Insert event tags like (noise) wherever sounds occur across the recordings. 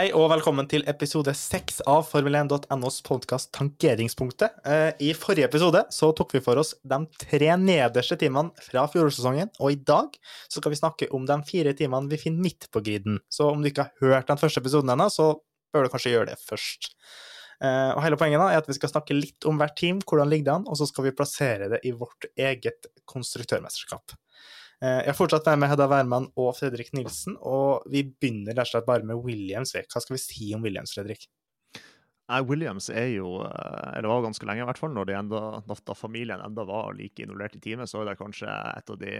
Hei og velkommen til episode seks av Formel1.nos podkast Tankeringspunktet. Eh, I forrige episode så tok vi for oss de tre nederste timene fra fjorårssesongen, og i dag så skal vi snakke om de fire timene vi finner midt på griden. Så om du ikke har hørt den første episoden ennå, så bør du kanskje gjøre det først. Eh, og hele poenget da er at vi skal snakke litt om hvert team, hvordan ligger det an, og så skal vi plassere det i vårt eget konstruktørmesterskap. Eh, Jeg har fortsatt med Hedda Wærmann og Fredrik Nilsen, og vi begynner rett og slett bare med Williams. Hva skal vi si om Williams, Fredrik? Williams er jo eh, Eller var ganske lenge, i hvert fall. Enda, da, familien enda var like involvert i teamet, så er det kanskje et av de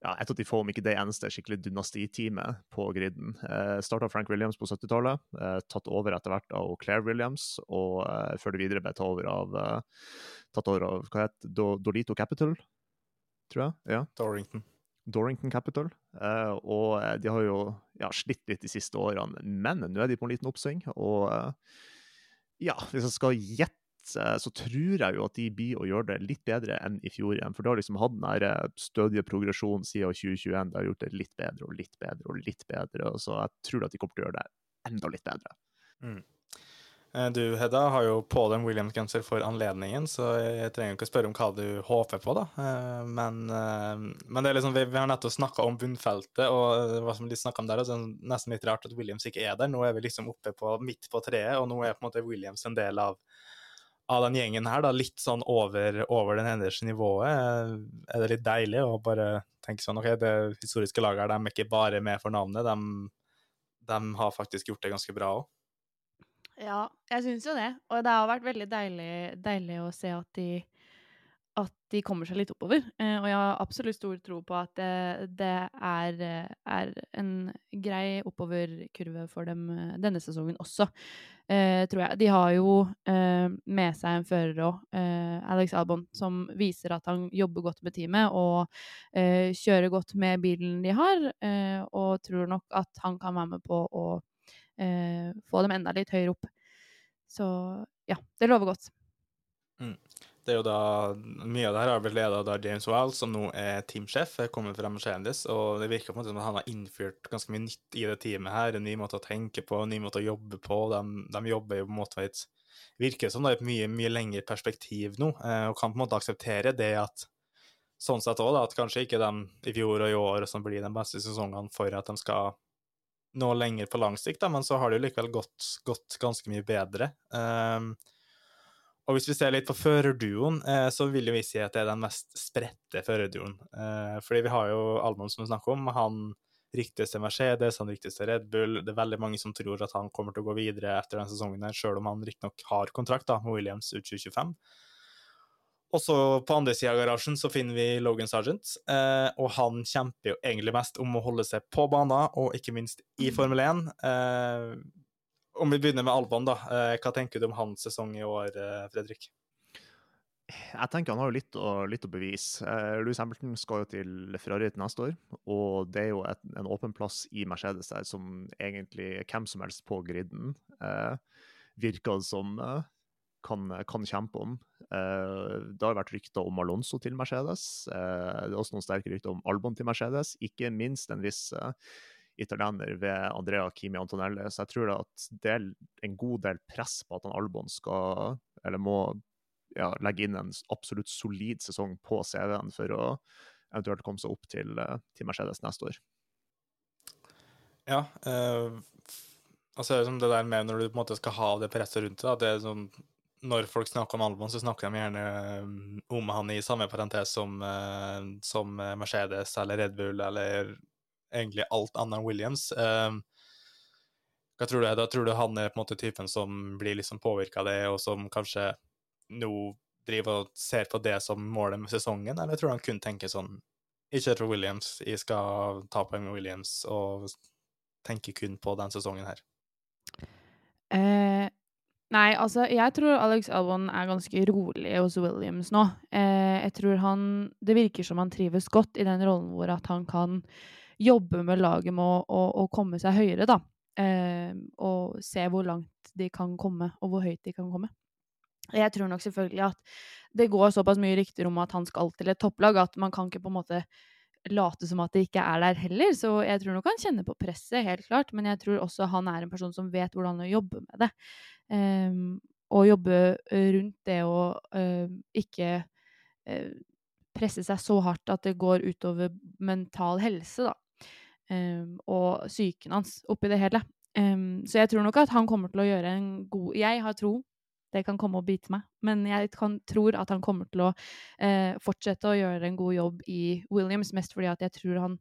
ja, et av de få, om ikke det eneste, skikkelig dynastiteamet på griden. Eh, Starta Frank Williams på 70-tallet, eh, tatt over etter hvert av Claire Williams, og eh, før det videre ble tatt over av, eh, tatt over av hva het Do, Dolito Capital, tror jeg. ja. Dorrington. Dorrington Capital. Eh, og eh, de har jo ja, slitt litt de siste årene, men nå er de på en liten oppsving. Og eh, ja, hvis jeg skal gjette, så tror jeg jo at de blir å gjøre det litt bedre enn i fjor igjen. For de har liksom hatt den der eh, stødige progresjonen siden 2021. De har gjort det litt bedre og litt bedre og litt bedre. Og Så jeg tror at de kommer til å gjøre det enda litt bedre. Mm. Eh, Du, Hedda, har jo på deg en Williams-genser for anledningen, så jeg trenger ikke å spørre om hva du håper på, da. Eh, Men, eh, men det er liksom, vi, vi har nettopp snakka om bunnfeltet, og hva som de snakket om der, og så er det nesten litt rart at Williams ikke er der. Nå er vi liksom oppe på midt på treet, og nå er på en måte Williams en del av, av den gjengen her, da, litt sånn over, over den nederste nivået. Er det litt deilig å bare tenke sånn, ok, det historiske laget her, de er ikke bare med for navnet, de, de har faktisk gjort det ganske bra òg. Ja, jeg syns jo det. Og det har vært veldig deilig, deilig å se at de, at de kommer seg litt oppover. Eh, og jeg har absolutt stor tro på at det, det er, er en grei oppoverkurve for dem eh, denne sesongen også, eh, tror jeg. De har jo med seg en fører òg, Alex Albon, som viser at han jobber godt med teamet og kjører godt med bilen de har, og tror nok at han kan være med på å eh, få dem enda litt høyere opp. Så ja, det lover godt. Det er jo da, Mye av det her har blitt ledet av James Wild, som nå er teamsjef, kommer fra Mercedes, og det virker på en måte som at han har innført ganske mye nytt i det teamet her, en ny måte å tenke på, en ny måte å jobbe på. De, de jobber jo på en måte et virker som det er et mye, mye lengre perspektiv nå, eh, og kan på en måte akseptere det at sånn sett òg, at kanskje ikke de i fjor og i år som blir de beste sesongene for at de skal nå lenger på lang sikt, da, men så har det jo likevel gått, gått ganske mye bedre. Um, og hvis vi ser litt på førerduoen, eh, så vil jo vi si at det er den mest spredte førerduoen. Eh, fordi vi har jo Albon som vi snakker om, han ryktes til Mercedes, han ryktes til Red Bull. Det er veldig mange som tror at han kommer til å gå videre etter denne sesongen, her, selv om han riktignok har kontrakt da, med Williams ut 2025. Og så på andre sida av garasjen så finner vi Logan Sargent, eh, og han kjemper jo egentlig mest om å holde seg på banen, og ikke minst i Formel 1. Eh, om vi begynner med Albon, da. Eh, hva tenker du om hans sesong i år, eh, Fredrik? Jeg tenker han har jo litt å, litt å bevise. Eh, Louis Hamilton skal jo til Ferrari til neste år, og det er jo et, en åpen plass i Mercedes der som egentlig hvem som helst på griden eh, virker som kan, kan, kjempe om. Eh, det har vært rykter om Alonso til Mercedes. Eh, det er også noen sterke rykter om Albon til Mercedes. Ikke minst en viss italiener ved Andrea Kimi Antonelli. Så jeg tror at det er en god del press på at han Albon skal, eller må ja, legge inn en absolutt solid sesong på CV-en for å eventuelt komme seg opp til, eh, til Mercedes neste år. Ja. Eh, altså det der med når du på en måte skal ha det presset rundt deg, det er sånn når folk snakker om Albon, så snakker de gjerne eh, om han i samme parentes som, uh, som Mercedes eller Red Bull eller egentlig alt annet enn Williams. Hva tror du? Da tror du han er på en måte typen som blir liksom påvirka av det, og som kanskje nå driver og ser på det som målet med sesongen, eller tror du han kun tenker sånn Ikke etter Williams, jeg skal ta poeng med Williams, og tenker kun på den sesongen her? Eh, nei, altså, jeg tror Alex Albon er ganske rolig hos Williams nå. Eh, jeg tror han Det virker som han trives godt i den rollen hvor at han kan jobbe med laget med å, å, komme seg høyere, da. Eh, og se hvor langt de kan komme, og hvor høyt de kan komme. Jeg tror nok selvfølgelig at det går såpass mye rykter om at han skal til et topplag, at man kan ikke på en måte late som at det ikke er der heller. Så jeg tror nok han kjenner på presset, helt klart. Men jeg tror også han er en person som vet hvordan å jobbe med det. Um, og jobbe rundt det å uh, ikke uh, presse seg så hardt at det går utover mental helse, da. Um, og psyken hans oppi det hele. Um, så jeg tror nok at han kommer til å gjøre en god Jeg har tro det kan komme og bite meg. Men jeg kan, tror at han kommer til å eh, fortsette å gjøre en god jobb i Williams, mest fordi at jeg tror han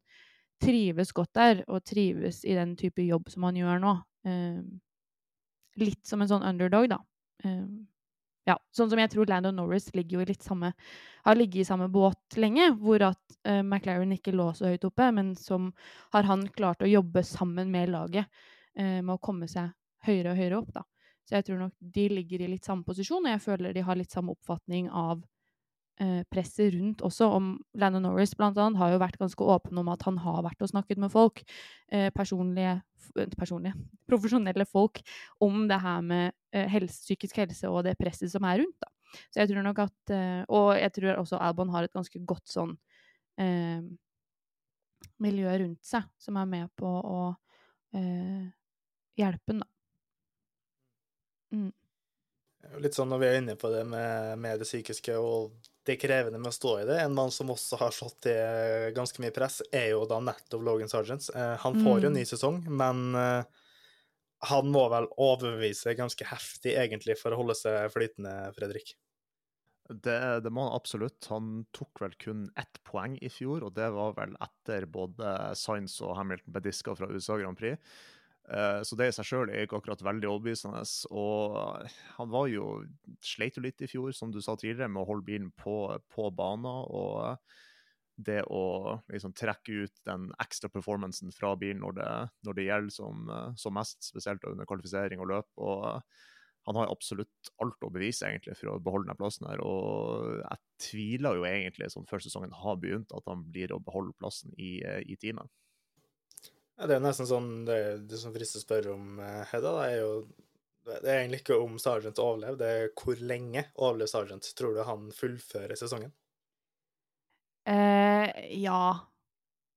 trives godt der, og trives i den type jobb som han gjør nå. Eh, litt som en sånn underdog, da. Um, ja, sånn som jeg tror Landon Norris ligger jo i litt samme Har ligget i samme båt lenge, hvor at uh, McLaren ikke lå så høyt oppe, men som har han klart å jobbe sammen med laget uh, med å komme seg høyere og høyere opp, da. Så jeg tror nok de ligger i litt samme posisjon, og jeg føler de har litt samme oppfatning av presset rundt også. Om Landon Norris annet har jo vært ganske åpen om at han har vært og snakket med folk, eh, personlige, personlige, (laughs) profesjonelle folk, om det her med eh, helse, psykisk helse og det presset som er rundt. da. Så jeg tror nok at eh, Og jeg tror også Albon har et ganske godt sånn eh, miljø rundt seg, som er med på å eh, hjelpe ham, da. Mm. Litt sånn når vi er inne på det med, med, det psykiske og det krevende med å stå i det. En mann som også har slått til ganske mye press, er jo da nettopp Logan Sargents. Eh, han får mm. jo en ny sesong, men eh, han må vel overbevise ganske heftig, egentlig, for å holde seg flytende, Fredrik? Det, det, må han absolutt. Han tok vel kun ett poeng i fjor, og det var vel etter både Science og Hamilton ble diska fra USA Grand Prix. Eh, så det i seg sjøl er ikke akkurat veldig overbevisende. Og han var jo sleit jo litt i fjor, som du sa tidligere, med å holde bilen på, på banen. Og det å liksom trekke ut den ekstra performancen fra bilen når det, når det gjelder som, som, mest, spesielt under kvalifisering og løp. og han har absolutt alt å bevise egentlig for å beholde den plassen her. Og jeg tviler jo egentlig, som før sesongen har begynt, at han blir å beholde plassen i, i teamet. Ja, det er nesten sånn Det, det som frister å spørre om, eh, Hedda, det er jo det er egentlig ikke om Sargent overlever, det er hvor lenge overlever Sargent. Tror du han fullfører sesongen? Eh, ja,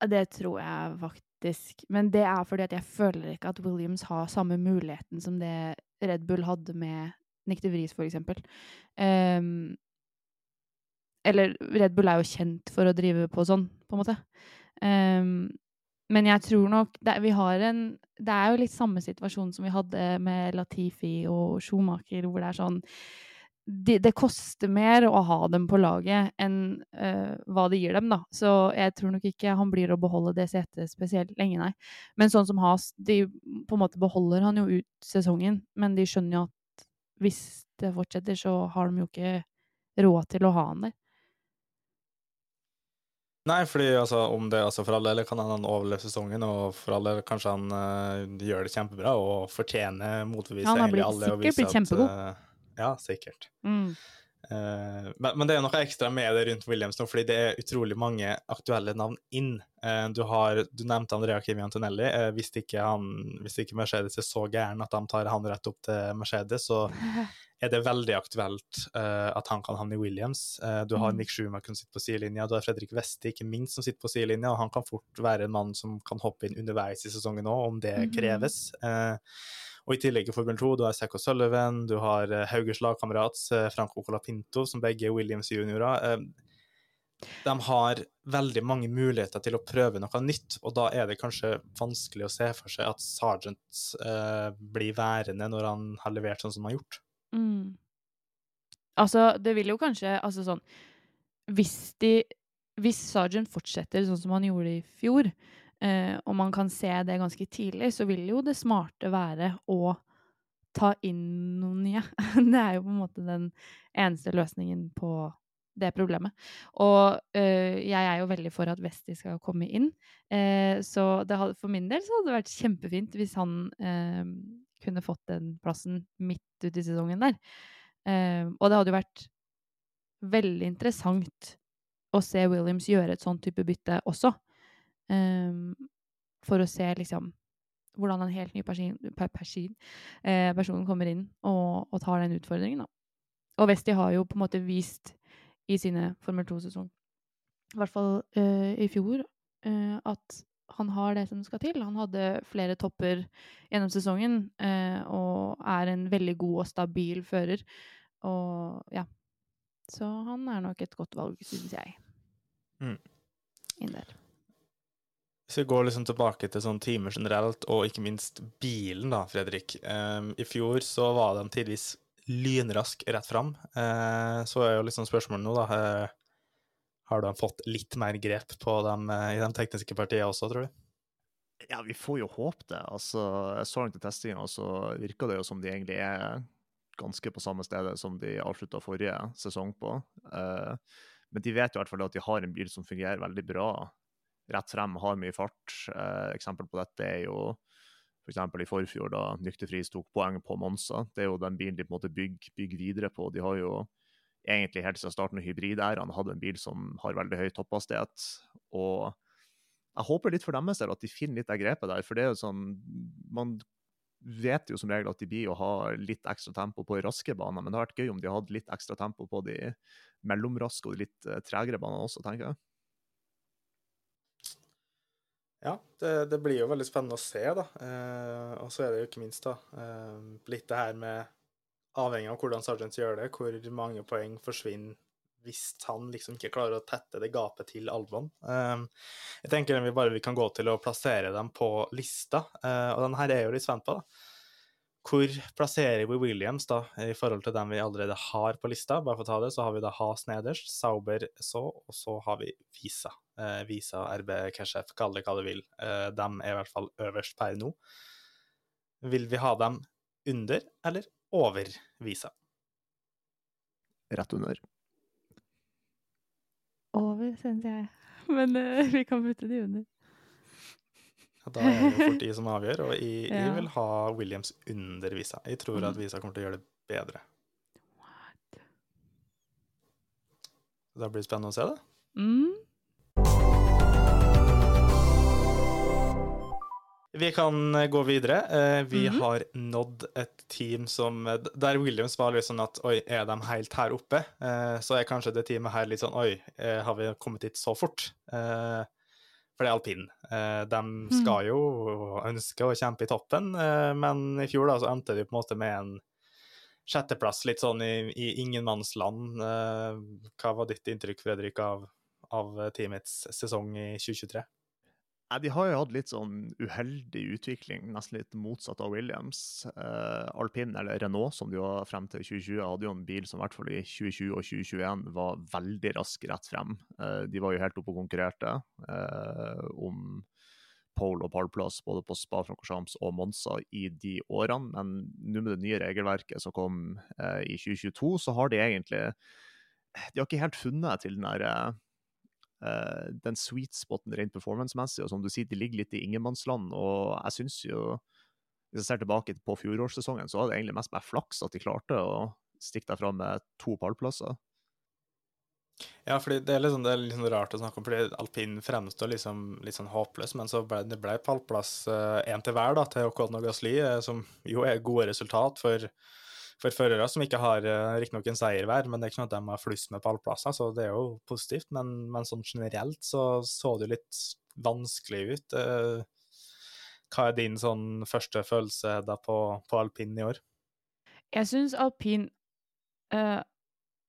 det tror jeg faktisk. Men det er fordi at jeg føler ikke at Williams har samme muligheten som det Red Bull hadde med Nick de Vries, for eksempel. Um, eller Red Bull er jo kjent for å drive på sånn, på en måte. Um, men jeg tror nok det, vi har en Det er jo litt samme situasjon som vi hadde med Latifi og Schumacher, hvor det er sånn det, det koster mer å ha dem på laget enn uh, hva det gir dem, da. Så jeg tror nok ikke han blir å beholde det setet spesielt lenge, nei. Men sånn som Has, de på en måte beholder han jo ut sesongen, men de skjønner jo at hvis det fortsetter, så har de jo ikke råd til å ha han der. Nei, fordi altså, om det altså for all del kan han overleve sesongen, og for all del kanskje han uh, gjør det kjempebra og fortjener motbevise Han har blitt, sikkert blitt at, kjempegod. uh, ja, sikkert. Mm. Eh, men, men det er noe ekstra med det rundt Williams nå, fordi det er utrolig mange aktuelle navn inn. Eh, du, har, du nevnte Andrea Kimi Antonelli. Eh, hvis, ikke han, hvis ikke Mercedes er så gæren at de tar han rett opp til Mercedes, så er det veldig aktuelt at han kan havne i Williams. Du har Nick Mick Schumacher som sitter på sidelinja, du har Fredrik Weste ikke minst som sitter på sidelinja, og han kan fort være en mann som kan hoppe inn underveis i sesongen òg, om det kreves. kreves. Uh, og i tillegg i Formel 2, du har Sekko Sullivan, du har Hauges Haugers lagkamerat uh, Franco Colapinto, som begge er Williams-juniorer. de har veldig mange muligheter til å prøve noe nytt, og da er det kanskje vanskelig å se for seg at Sergeant blir værende når han har levert sånn som han har gjort. Mm. Altså, det vil jo kanskje Altså sånn Hvis de Hvis Sergeant fortsetter sånn som han gjorde i fjor, eh, og man kan se det ganske tidlig, så vil jo det smarte være å ta inn noen nye. (laughs) Det er jo på en måte den eneste løsningen på det problemet. Og øh, jeg er jo veldig for at Westi skal komme inn. Eh, så hadde, for min del så hadde det vært kjempefint hvis han eh, kunne fått den plassen midt ute i sesongen der. Eh, og det hadde jo vært veldig interessant å se Williams gjøre et sånn type bytte også. Eh, for å se liksom hvordan en helt ny person, person, eh, person kommer inn og, og tar den utfordringen. Da. Og Westi har jo på en måte vist i sine Formel 2-sesong, i hvert fall eh, i fjor, eh, at han har det som skal til. Han hadde flere topper gjennom sesongen eh, og er en veldig god og stabil fører. Og ja. Så han er nok et godt valg, synes jeg. Mm. Inn der. Hvis vi går liksom tilbake til sånn timer generelt, og ikke minst bilen, da, Fredrik. Um, I fjor så var de tidvis lynrask rett fram. Uh, så er jo liksom spørsmålet nå, da uh, Har de fått litt mer grep på dem uh, i de tekniske partiene også, tror du? Ja, vi får jo håpe det. Altså, så langt i testinga, så virker det jo som de egentlig er ganske på samme stedet som de avslutta forrige sesong på. Men de vet jo i hvert fall at de har en bil som fungerer veldig bra. Rett frem, har mye fart. Eh, eksempel på dette er jo f.eks. For i forfjor, da Nykterfris tok poeng på Monsa. Det er jo den bilen de på en måte bygger, bygger videre på. De har jo egentlig helt siden starten av hybridæraen hatt en bil som har veldig høy topphastighet. og jeg håper litt for deres del at de finner litt av grepet der. For det er jo sånn Man vet jo som regel at de blir å ha litt ekstra tempo på raske baner, men det har vært gøy om de hadde litt ekstra tempo på de mellomraske og de litt uh, tregere banene også, tenker jeg. Ja, det, det, blir jo veldig spennende å se, da. Eh, og så er det jo ikke minst da, eh, litt det her med Avhengig av hvordan Sargent gjør det, hvor mange poeng forsvinner hvis han liksom ikke klarer å tette det gapet til Albon. Eh, jeg tenker vi bare vi kan gå til å plassere dem på lista, uh, og den her er jo litt spent på. da. Hvor plasserer vi Williams da, i forhold til dem vi allerede har på lista? Bare for å ta det, så har vi da Has nederst, Sauber så, og så har vi Visa. Eh, Visa, RB, Keshef, kall det hva du vil. Eh, de er i hvert fall øverst per nå. Vil vi ha dem under eller over Visa? Rett under. Over, synes jeg. (laughs) Men uh, vi kan putte de under. Da er det fort de som avgjør, og jeg, (laughs) Ja. jeg vil ha Williams under Visa. Jeg tror at Mm. Visa kommer til å gjøre det bedre. What? Da blir det spennende å se det. Mm. Vi kan eh, gå videre. Vi Vi -hmm. har nådd et team som eh, Der Williams var litt sånn at oi, er de helt her oppe? Eh, Så er kanskje det teamet her litt sånn oi, eh, har vi kommet hit så fort? For det er alpin. Eh, De skal jo ønske å kjempe i toppen, eh, men i fjor da så endte de på en måte med en sjetteplass, litt sånn i, i ingenmannsland. Eh, Hva var ditt inntrykk, Fredrik, av, av teamets sesong i 2023? De har jo hatt litt sånn uheldig utvikling, nesten litt motsatt av Williams. Eh, Alpin, eller Renault, som de var frem til 2020, hadde jo en bil som i hvert fall i 2020 og 2021 var veldig rask rett frem. Eh, de var jo helt oppe og konkurrerte eh, om pole- og pallplass både på Spa-Francorchamps og Monza i de årene, men nå med det nye regelverket som kom eh, i 2022, så har de egentlig De har ikke helt funnet til den der eh, den sweet spoten rent performance-messig. Og som du sier, de ligger litt i ingenmannsland. Og jeg synes jo, hvis jeg ser tilbake på fjorårssesongen, så var det egentlig mest bare flaks at de klarte å stikke derfra med to pallplasser. Ja, fordi det er, liksom, det er liksom rart å snakke om, fordi alpin fremstår liksom litt sånn håpløs, men så ble det ble pallplass én uh, til hver da, til Ocon og Gasli, uh, som jo er gode resultat for, for førere som ikke har uh, riktignok en seier hver, men det er ikke sånn at de har flust med pallplasser, så det er jo positivt. Men, men sånn generelt så så det litt vanskelig ut. Uh, hva er din sånn første følelse da på, på alpin i år? Jeg syns alpin eh,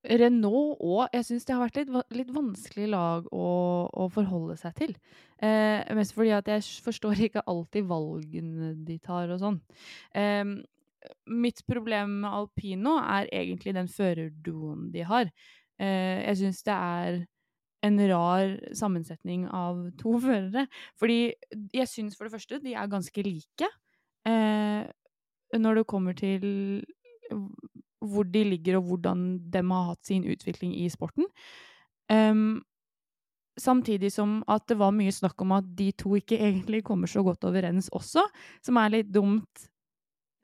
Renault òg. Jeg syns det har vært litt, litt vanskelig lag å, å, forholde seg til. Eh, mest fordi at jeg forstår ikke alltid valgene de tar og sånn. Eh, mitt problem med alpino er egentlig den førerduoen de har. Eh, jeg syns det er en rar sammensetning av (laughs) to førere. Fordi jeg syns for det første de er ganske like. Eh, når det kommer til hvor de ligger, og hvordan de har hatt sin utvikling i sporten. Um, samtidig som at det var mye snakk om at de to ikke egentlig kommer så godt overens også, som er litt dumt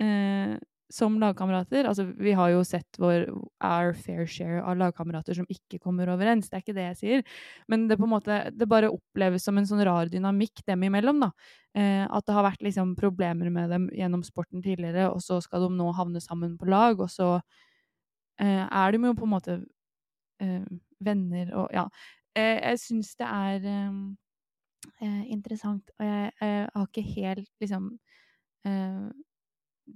uh, som lagkamerater. Altså, vi har jo sett vår our fair share av lagkamerater som ikke kommer overens, det er ikke det jeg sier, men det på en måte, det bare oppleves som en sånn rar dynamikk dem imellom, da. Eh, at det har vært liksom problemer med dem gjennom sporten tidligere, og så skal de nå havne sammen på lag, og så eh, er de jo på en måte eh, venner og ja. Eh, jeg syns det er eh, eh, interessant, og jeg, jeg, har ikke helt liksom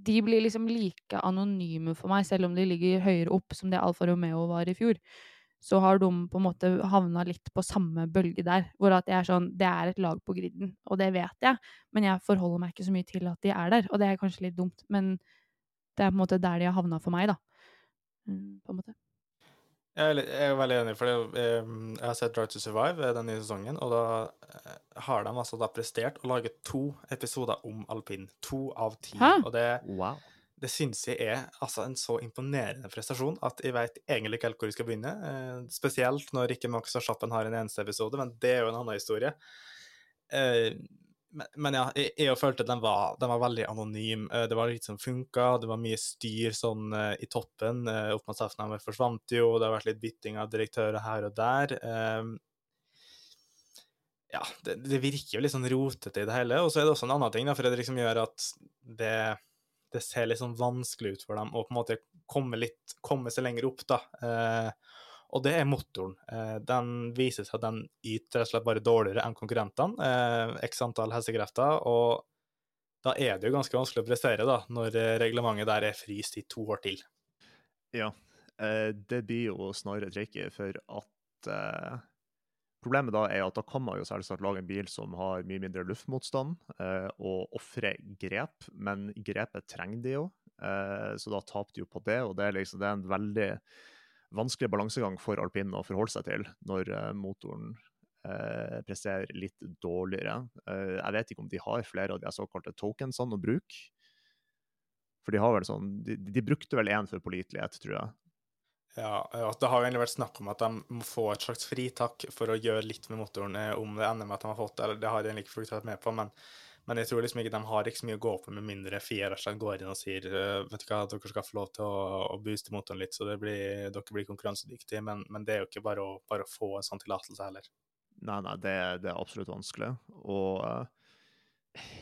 de blir liksom like anonyme for meg, selv om de ligger høyere opp, som det Alfa Romeo var i fjor. Så har de på en måte havna litt på samme bølge der, hvor at jeg er sånn Det er et lag på griden, og det vet jeg, men jeg forholder meg ikke så mye til at de er der, og det er kanskje litt dumt, men det er på en måte der de har havna for meg, da. Mm, på en måte. Jeg er, jeg er veldig enig, for jeg har sett Drive to Survive den nye sesongen, og da eh, har de altså da prestert å lage to episoder om alpin. To av ti. Hæ? Og det, wow. det syns jeg er altså en så imponerende prestasjon at jeg vet egentlig ikke helt hvor jeg skal begynne. Eh, spesielt når ikke Max og Chappen har en eneste episode, men det er jo en annen historie. Eh, men, ja, jeg, jeg følte at den var, den var, veldig anonym. Eh, det var litt som funka, det var mye styr sånn uh, i toppen. Uh, opp mot Safnhammer forsvant jo, det har vært litt bytting av direktører her og der. Um, ja, det, det, virker jo litt sånn rotete i det hele. Og så er det også en annen ting, da, for det liksom gjør at det, det ser litt sånn vanskelig ut for dem å på en måte komme, litt, komme seg lenger opp, da. Og det er motoren. Eh, den viser seg at den yter rett og slett bare dårligere enn konkurrentene. Eh, x antall hestekrefter. Og da er det jo ganske vanskelig å prestere, da, når eh, reglementet der er fryst i to år til. Ja, det blir jo snarere tricky, for at Problemet da er at da kan man jo selvsagt lage en bil som har mye mindre luftmotstand, og ofre grep, men grepet trenger de jo, så da taper de jo på det. Og det er liksom det er en veldig vanskelig balansegang for alpinen å forholde seg til når uh, motoren eh, presterer litt dårligere. Eh, jeg vet ikke om de har flere av de såkalte tokensene å bruke. For de har vel sånn De, de brukte vel én for pålitelighet, tror jeg. Ja, det har jo egentlig vært snakk om at de må få et slags fritak for å gjøre litt med motoren, om det ender med at de har fått det, eller det har de egentlig ikke fulgt med på, men men jeg tror liksom ikke de har ikke så mye å gå på med mindre Fier går inn og sier «Øh, vet du hva, dere skal få lov til å, å booste motoren litt, så blir, dere blir konkurransedyktige. Men, men, det er jo ikke bare å, bare å få en sånn tillatelse heller. Nei, nei, det, det, er absolutt vanskelig. Og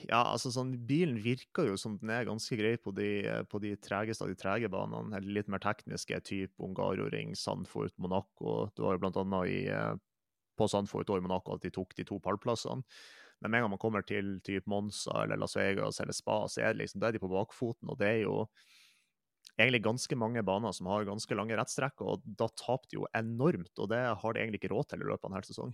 ja, altså sånn, bilen virker jo som den er ganske grei på de, de tregeste av de trege banene. Eller litt mer tekniske, type Ungaroring, Sandfort, Monaco. Du har jo blant annet i, på Sandfort og i Monaco at de tok de to pallplassene. Men med en gang man kommer til typ Monza eller Las Vegas eller Spa, så er, liksom, er de på bakfoten. Og det er jo egentlig ganske mange baner som har ganske lange rettstrekk, og da taper de jo enormt. Og det har de egentlig ikke råd til i løpet av en hel sesong.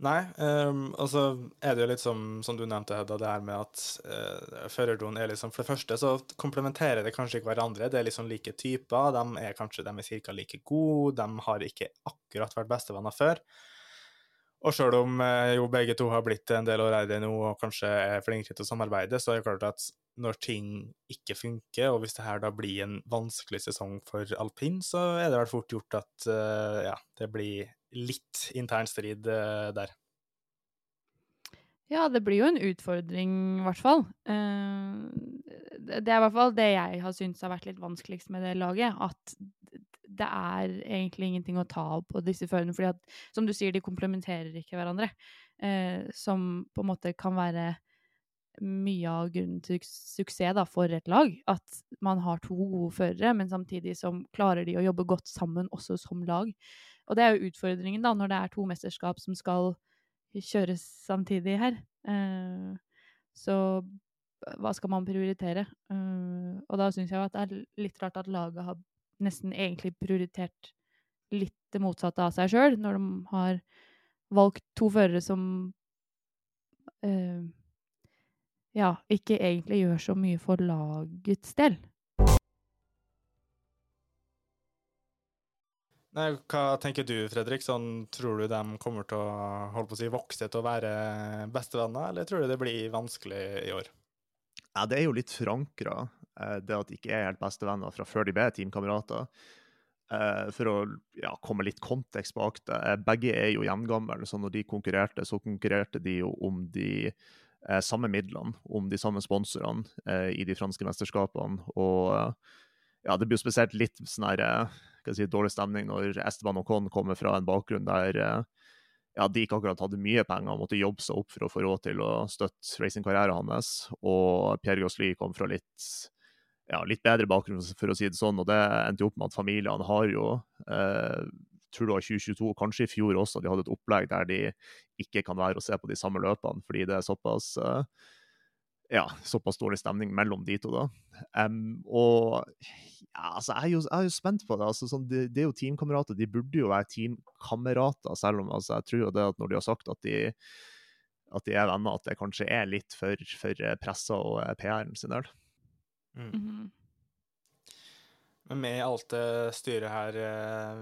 Nei, um, og så er det jo litt som, som du nevnte, Hedda, det her med at uh, førerdoen er liksom For det første så komplementerer det kanskje ikke hverandre. Det er liksom like typer. De er kanskje de er cirka like gode. De har ikke akkurat vært bestevenner før. Og sjøl om eh, jo begge to har blitt en del år eldre nå og kanskje er flinkere til å samarbeide, så er det klart at når ting ikke funker, og hvis det her da blir en vanskelig sesong for alpin, så er det vel fort gjort at eh, ja, det blir litt intern strid eh, der. Ja, det blir jo en utfordring, i hvert fall. Eh, det er i hvert fall det jeg har syntes har vært litt vanskeligst med det laget. At det er egentlig ingenting å ta av på disse førerne. at, som du sier, de komplementerer ikke hverandre. Eh, som på en måte kan være mye av grunnen til suksess da, for et lag. At man har to gode førere, men samtidig som klarer de å jobbe godt sammen også som lag. Og det er jo utfordringen da, når det er to mesterskap som skal kjøres samtidig her. Eh, så hva skal man prioritere? Eh, og da syns jeg at det er litt rart at laget har nesten egentlig prioritert litt det motsatte av seg sjøl, når de har valgt to førere som eh, ja, ikke egentlig gjør så mye for lagets del. Nei, hva tenker du, Fredrik? Sånn, tror du de kommer til å holde på å si, vokse til å være bestevenner, eller tror du det blir vanskelig i år? Ja, det er jo litt forankra, det at de ikke er helt bestevenner fra før de ble teamkamerater. For å ja, komme litt kontekst bak det. Begge er jo jevngamle, så når de konkurrerte, så konkurrerte de jo om de eh, samme midlene, om de samme sponsorene eh, i de franske mesterskapene. Og eh, ja, det blir jo spesielt litt sånn her, jeg si, dårlig stemning når Esteban Ocon kommer fra en bakgrunn der eh, ja, de ikke akkurat hadde mye penger og måtte jobbe seg opp for å få råd til å støtte racingkarrieren hans. Og Pierre Gasly kom fra litt ja, litt bedre bakgrunn, for å si det sånn. Og det endte opp med at familiene har jo eh, tror det var 2022, kanskje i fjor også, de hadde et opplegg der de ikke kan være og se på de samme løpene, fordi det er såpass uh, ja, såpass dårlig stemning mellom de to, da. Um, og ja, altså, jeg er, jo, jeg er jo spent på det. altså sånn, det, de er jo teamkamerater. De burde jo være teamkamerater, selv om altså, jeg tror jo det at når de har sagt at de, at de er venner, at det kanskje er litt for, for pressa og PR-en sin del. Mm. Mm -hmm. Men med alt det styret her eh,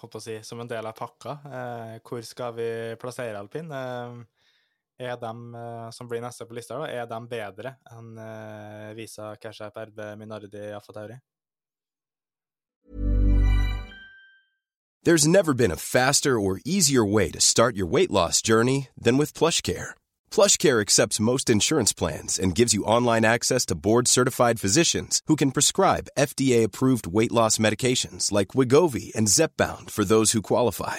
holdt på å si, som en del av pakka. Eh, hvor skal vi plassere alpin? Eh, er de eh, som blir neste på lista, er de bedre enn eh, Visa, Cashup, RB, Minardi? There's never been a faster or easier way to start your weight loss journey than with PlushCare. PlushCare accepts most insurance plans and gives you online access to board-certified physicians who can prescribe FDA-approved weight loss medications like Wigovi and Zepbound for those who qualify.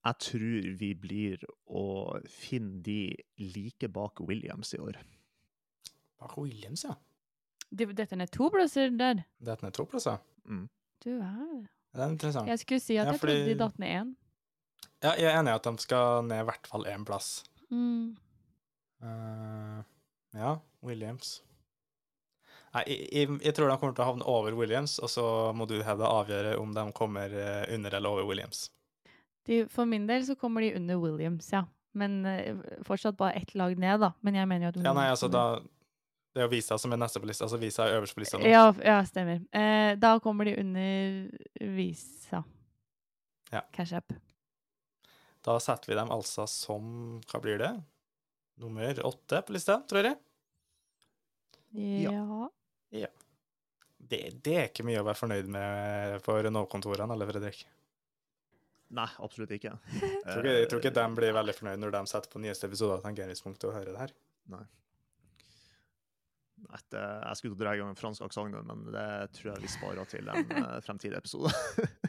Jeg tror vi blir å finne de like bak Williams i år. Bak Williams, ja. Dette er to plasser der. Dette er to plasser? Mm. Du er Det er interessant. Jeg skulle si at Ja, jeg fordi- trodde de datt ned én. Ja, jeg er enig i at de skal ned i hvert fall én plass. Mm. Uh, ja, Williams. Nei, jeg, jeg, jeg tror de kommer til å havne over Williams, og så må du Hedda avgjøre om de kommer eh, under eller over Williams. De, for min del så kommer de under Williams, ja. Men eh, fortsatt bare ett lag ned, da. Men jeg mener jo at Ja, nei, altså da Det er jo Visa som er neste på lista, altså Visa er øverst på lista nå. Ja, ja stemmer. Eh, da kommer de under Visa. Ja. Cash App. Da setter vi dem altså som Hva blir det? Nummer åtte på lista, tror jeg. Ja. Ja. Det, det er ikke mye å være fornøyd med for Renault-kontorene, eller Fredrik? Nei, absolutt ikke. jeg, tror ikke jeg tror ikke de blir veldig fornøyd når de setter på nyeste episode av Tangeringspunktet og hører det her. Nei. Et, jeg skulle dra i gang en fransk aksent, men det tror jeg vi sparer til en (laughs) eh, fremtidig episode. (laughs)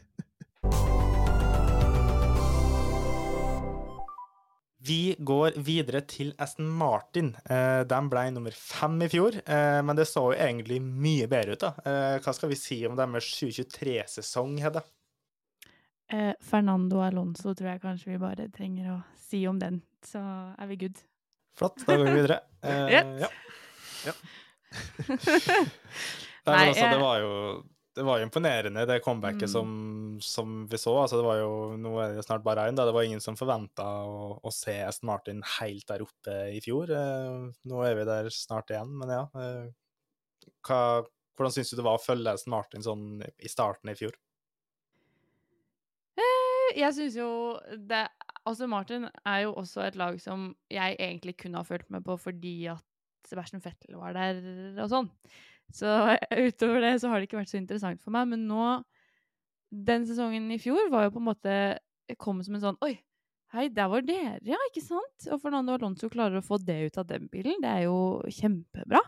Vi går videre til Aston Martin. Eh, de ble nummer fem i fjor, eh, men det så jo egentlig mye bedre ut. da. Hva skal vi si om deres 2023-sesong, Hedda? Eh, Fernando Alonso tror jeg kanskje vi bare trenger å si om den, så er vi good. Flott, da går vi videre. (laughs) Eh, ja. Ja. (laughs) Nei, men altså, det var jo det var jo imponerende, det comebacket Mm. som, som vi så. Altså, det var jo, nå er det snart bare én, da. Det var ingen som forventa å, å se Aston Martin helt der oppe i fjor. Eh, nå er vi der snart igjen, men ja. Eh, hva, hvordan syns du det var å følge Aston Martin sånn i starten i fjor? Eh, Jeg syns jo det Altså, Martin er jo også et lag som jeg egentlig kunne ha fulgt med på fordi at Sebastian Vettel var der og sånn. Så (laughs) utover det så har det ikke vært så interessant for meg. Men nå, den sesongen i fjor var jo på en måte kom som en sånn Oi, hei, der var dere, ja, ikke sant? Og Fernando Alonso klarer å få det ut av den bilen. Det er jo kjempebra.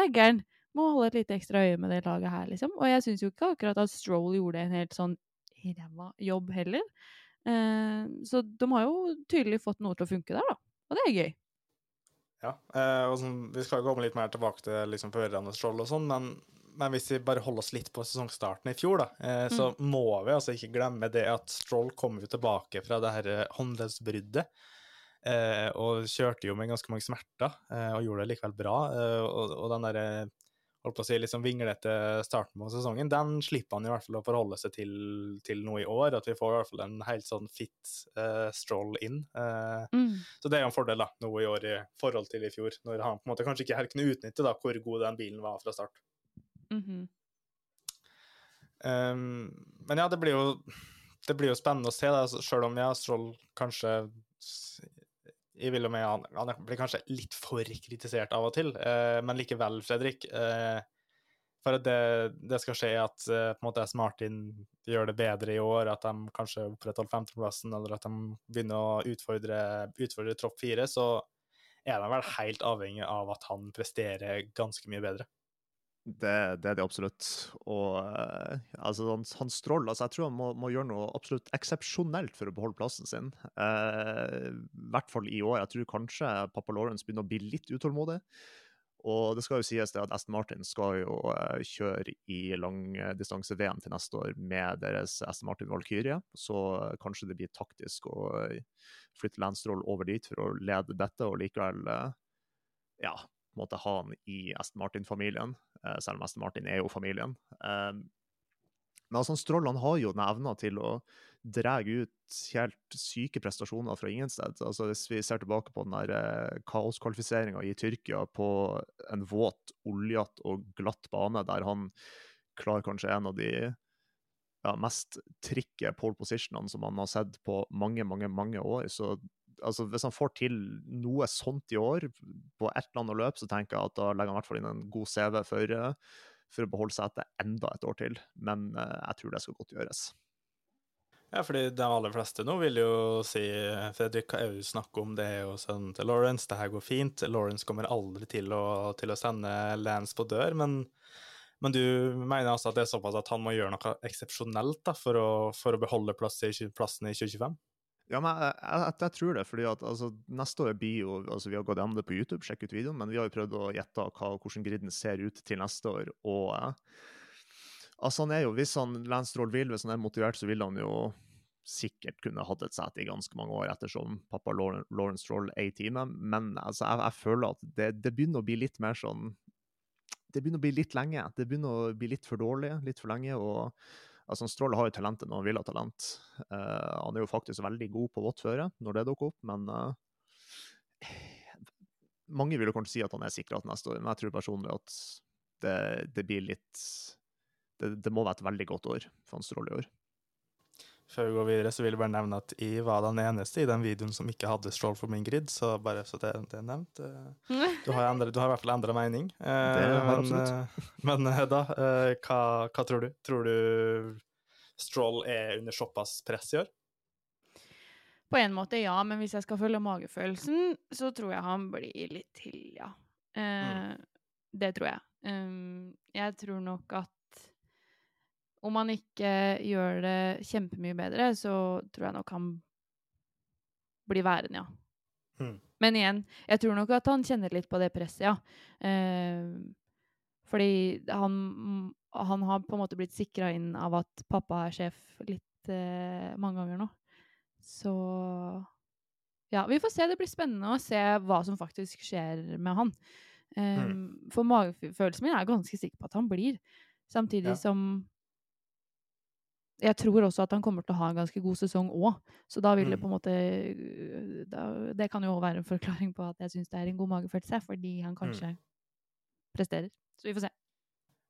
Daggeren. Må holde et lite ekstra øye med det laget her, liksom. Og jeg syns jo ikke akkurat at Stroll gjorde en helt sånn ræva jobb heller. Eh, så de har jo tydelig fått noe til å funke der, da. Og det er gøy. Ja, eh, og sånn, Vi skal komme litt mer tilbake til liksom, forvirrende skjold og sånn, men, men hvis vi bare holder oss litt på sesongstarten i fjor, da, eh, så må vi altså ikke glemme det at Stroll kom jo tilbake fra det her eh, håndleddsbruddet. Eh, og kjørte jo med ganske mange smerter, eh, og gjorde det likevel bra. Eh, og, og den derre holdt på å si, liksom vinglete starten på sesongen, den slipper han i hvert fall å forholde seg til, til noe i år. At vi får i hvert fall en helt sånn fit uh, stroll inn. Uh, Mm. så det er jo en fordel da, nå i år i forhold til i fjor, når han på en måte kanskje ikke helt kunne utnytte da, hvor god den bilen var fra start. Mhm. Um, men ja, det blir jo det blir jo spennende å se, da, selv om ja, Stroll kanskje jeg vil jo med han, han blir kanskje litt for kritisert av og til, eh, men likevel, Fredrik. Eh, for at det, det skal skje at eh, på en måte S. Martin gjør det bedre i år, at de kanskje opprettholder femteplassen, eller at de begynner å utfordre, utfordre tropp fire, så er de vel helt avhengig av at han presterer ganske mye bedre. Det, det er det absolutt. Og eh, altså, han, han Stroll altså, Jeg tror han må, må gjøre noe absolutt eksepsjonelt for å beholde plassen sin. Eh, I hvert fall i år. Jeg tror kanskje pappa Lawrence begynner å bli litt utålmodig. Og det skal jo sies det at Aston Martin skal jo eh, kjøre i langdistanse-VM til neste år med deres Aston Martin Valkyrie, så eh, kanskje det blir taktisk å flytte Landstroll over dit for å lede dette, og likevel ja, måtte ha han i Aston Martin-familien, selv om Aston Martin er jo familien. Eh, Men altså, Stroll har jo den evna til å dra ut helt syke prestasjoner fra ingen sted. Altså, hvis vi ser tilbake på den der eh, kaoskvalifiseringa i Tyrkia på en våt, oljete og glatt bane, der han klarer kanskje en av de ja, mest trikke pole positionene som man har sett på mange, mange, mange år. Så altså, hvis han får til noe sånt i år, på ett eller annet løp, så tenker jeg at da legger han i hvert fall inn en god CV for, eh, for å beholde setet enda et år til. Men eh, jeg tror det skal godt gjøres. Ja, fordi de aller fleste nå vil jo si Fredrik, du snakker om? Det jo sønnen til Lawrence, det her går fint. Lawrence kommer aldri til å, til å sende Lance på dør, men, men du mener altså at det er såpass at han må gjøre noe eksepsjonelt for, for å beholde plass i, plassen i 2025? Ja, men jeg, jeg, jeg tror det, fordi at altså, neste år blir jo altså, Vi har gått gjennom det på YouTube, sjekk ut videoen, men vi har jo prøvd å gjette hva, hvordan griden ser ut til neste år. Og eh, altså, han er jo, hvis han Lance Stroll vil, hvis han er motivert, så vil han jo sikkert kunne hatt et sete i ganske mange år, ettersom pappa Lauren- Stroll er i teamet. Men altså, jeg, jeg føler at det, det begynner å bli litt mer sånn Det begynner å bli litt lenge. Det begynner å bli litt for dårlig, litt for lenge. og Altså, Stråle har jo talentet når han vil ha talent. Uh, han er jo faktisk veldig god på vått føre når det dukker opp, men uh, Mange vil jo kanskje si at han er sikra til neste år, men jeg tror personlig at det, det blir litt det, det må være et veldig godt år for han Stråle i år. Før vi går videre, så vil jeg bare nevne at jeg var den eneste i den videoen som ikke hadde Stroll for min grid, så bare så det, det er nevnt. eh, Du har, endret, du har i hvert fall endra mening. Eh, (laughs) Det har (laughs) men, eh, men da, eh, hva, hva tror du? Tror du Stroll er under såpass press i år? På en måte, ja, men hvis jeg skal følge magefølelsen, så tror jeg han blir litt til, ja. Mm. Det tror jeg. Jeg tror nok at om han ikke gjør det kjempemye bedre, så tror jeg nok han blir værende, ja. Mm. Men igjen, jeg tror nok at han kjenner litt på det presset, ja. Eh, fordi han, han har på en måte blitt sikra inn av at pappa er sjef litt eh, mange ganger nå. Så ja, vi får se. Det blir spennende å se hva som faktisk skjer med han. Eh, For magefølelsen min er ganske sikker på at han blir. Samtidig Ja. som jeg tror også at han kommer til å ha en ganske god sesong òg. Så da vil det Mm. på en måte øh, da, Det kan jo òg være en forklaring på at jeg syns det er en god magefølelse, fordi han kanskje presterer. Så vi får se.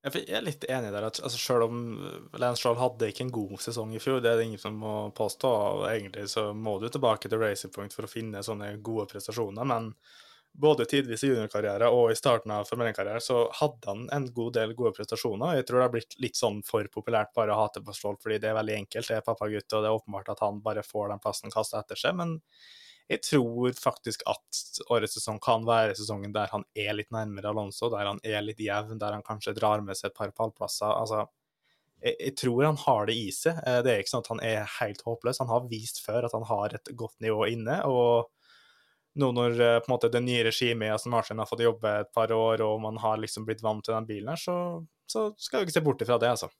Jeg jeg er litt enig der. at altså, Selv om Lance Stroll hadde ikke en god sesong i fjor, det er det ingen som må påstå. og Egentlig så må du tilbake til Racing Point for å finne sånne gode prestasjoner. Men både tidvis i juniorkarriere og i starten av Formel 1-karriere så hadde han en god del gode prestasjoner. Jeg tror det har blitt litt sånn for populært bare å hate på Stroll, fordi det er veldig enkelt. Det er pappagutt, og det er åpenbart at han bare får den plassen kasta etter seg. Men jeg tror faktisk at årets sesong kan være sesongen der han er litt nærmere Alonso, der han er litt jevn, der han kanskje drar med seg et par pallplasser. Altså, jeg, jeg tror han har det i seg. Eh, Det er ikke sånn at han er helt håpløs. Han har vist før at han har et godt nivå inne. og nå når eh, på en måte det nye regimet i Aston Martin har fått jobbe et par år, og man har liksom blitt vant til den bilen her, så, så skal vi ikke se bort ifra det, altså.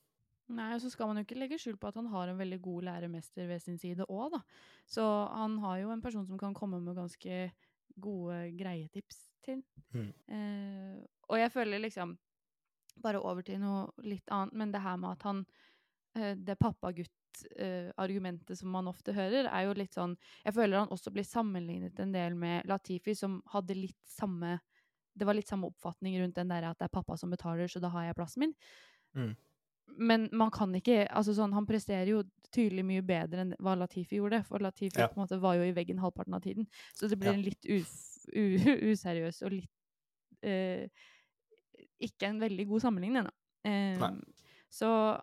Nei, og så skal man jo ikke legge skjul på at han har en veldig god læremester ved sin side òg, da. Så han har jo en person som kan komme med ganske gode, greie tips til. Mm. Eh, og jeg føler liksom Bare over til noe litt annet, men det her med at han det Det pappagutt-argumentet som man ofte hører, er jo litt sånn Jeg føler han også blir sammenlignet en del med Latifi, som hadde litt samme Det var litt samme oppfatning rundt den der at det er pappa som betaler, så da har jeg plassen min. Mm. Men man kan ikke altså sånn, Han presterer jo tydelig mye bedre enn hva Latifi gjorde. For Latifi Ja. på en måte var jo i veggen halvparten av tiden. Så det blir Ja. en litt (laughs) useriøs og litt eh, Ikke en veldig god sammenligning, ennå. Eh, så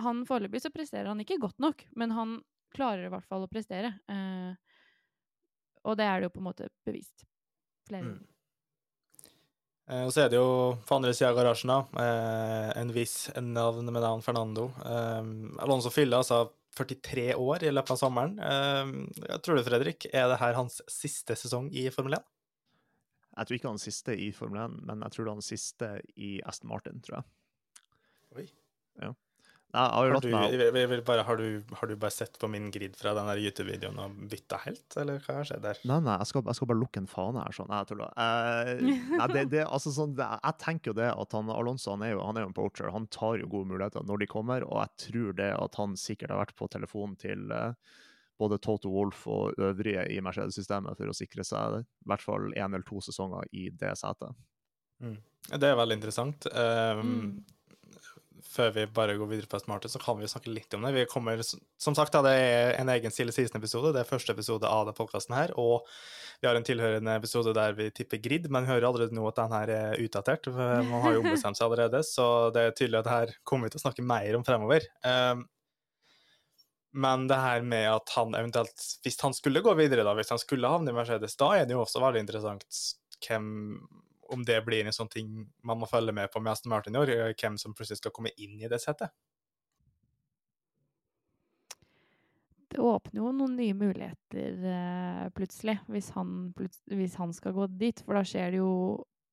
han foreløpig så presterer han ikke godt nok, men han klarer i hvert fall å prestere. Eh, og det er det jo på en måte bevist. Flere Mm. Eh, Og så er det jo på andre sida av garasjen da, eh, en viss navn med navn Fernando. Eh, Alonso Fylla altså 43 år i løpet av sommeren. Eh, jeg tror du, Fredrik, er det her hans siste sesong i Formel 1? Jeg tror ikke han siste i Formel 1, men jeg tror det er han siste i Aston Martin, tror jeg. Oi. Ja. Har du, jeg vil- vil bare, har, du, har du bare sett på min grid fra den YouTube-videoen og bytta helt, eller hva har skjedd der? Nei, nei, jeg skal, jeg skal bare lukke en fane her. sånn. Nei, jeg tuller. Eh, nei, det, det, altså, sånn, det, jeg tenker jo det at han, Alonso han er, jo, han er jo en poacher. Han tar jo gode muligheter når de kommer, og jeg tror det at han sikkert har vært på telefonen til eh, både Toto Wolff og øvrige i Mercedes-systemet for å sikre seg i hvert fall én eller to sesonger i det setet. Det er veldig interessant. Um, Mm. Før vi bare går videre på Aston så kan vi snakke litt om det. Vi kommer, som sagt, da, det er en egen Stille Season-episode. Det er første episode av denne podkasten her. Og vi har en tilhørende episode der vi tipper grid, men vi hører allerede nå at den her er utdatert. Man har jo (laughs) ombestemt seg allerede, så det er tydelig at det her kommer vi til å snakke mer om fremover. Um, men det her med at han eventuelt, hvis han skulle gå videre, da, hvis han skulle havne i Mercedes, da er det jo også veldig interessant hvem, om det blir en sånn ting man må følge med på med Aston Martin i år, hvem som plutselig skal komme inn i det settet. Det åpner jo noen nye muligheter eh, plutselig, hvis han, plut hvis han skal gå dit. For da skjer det jo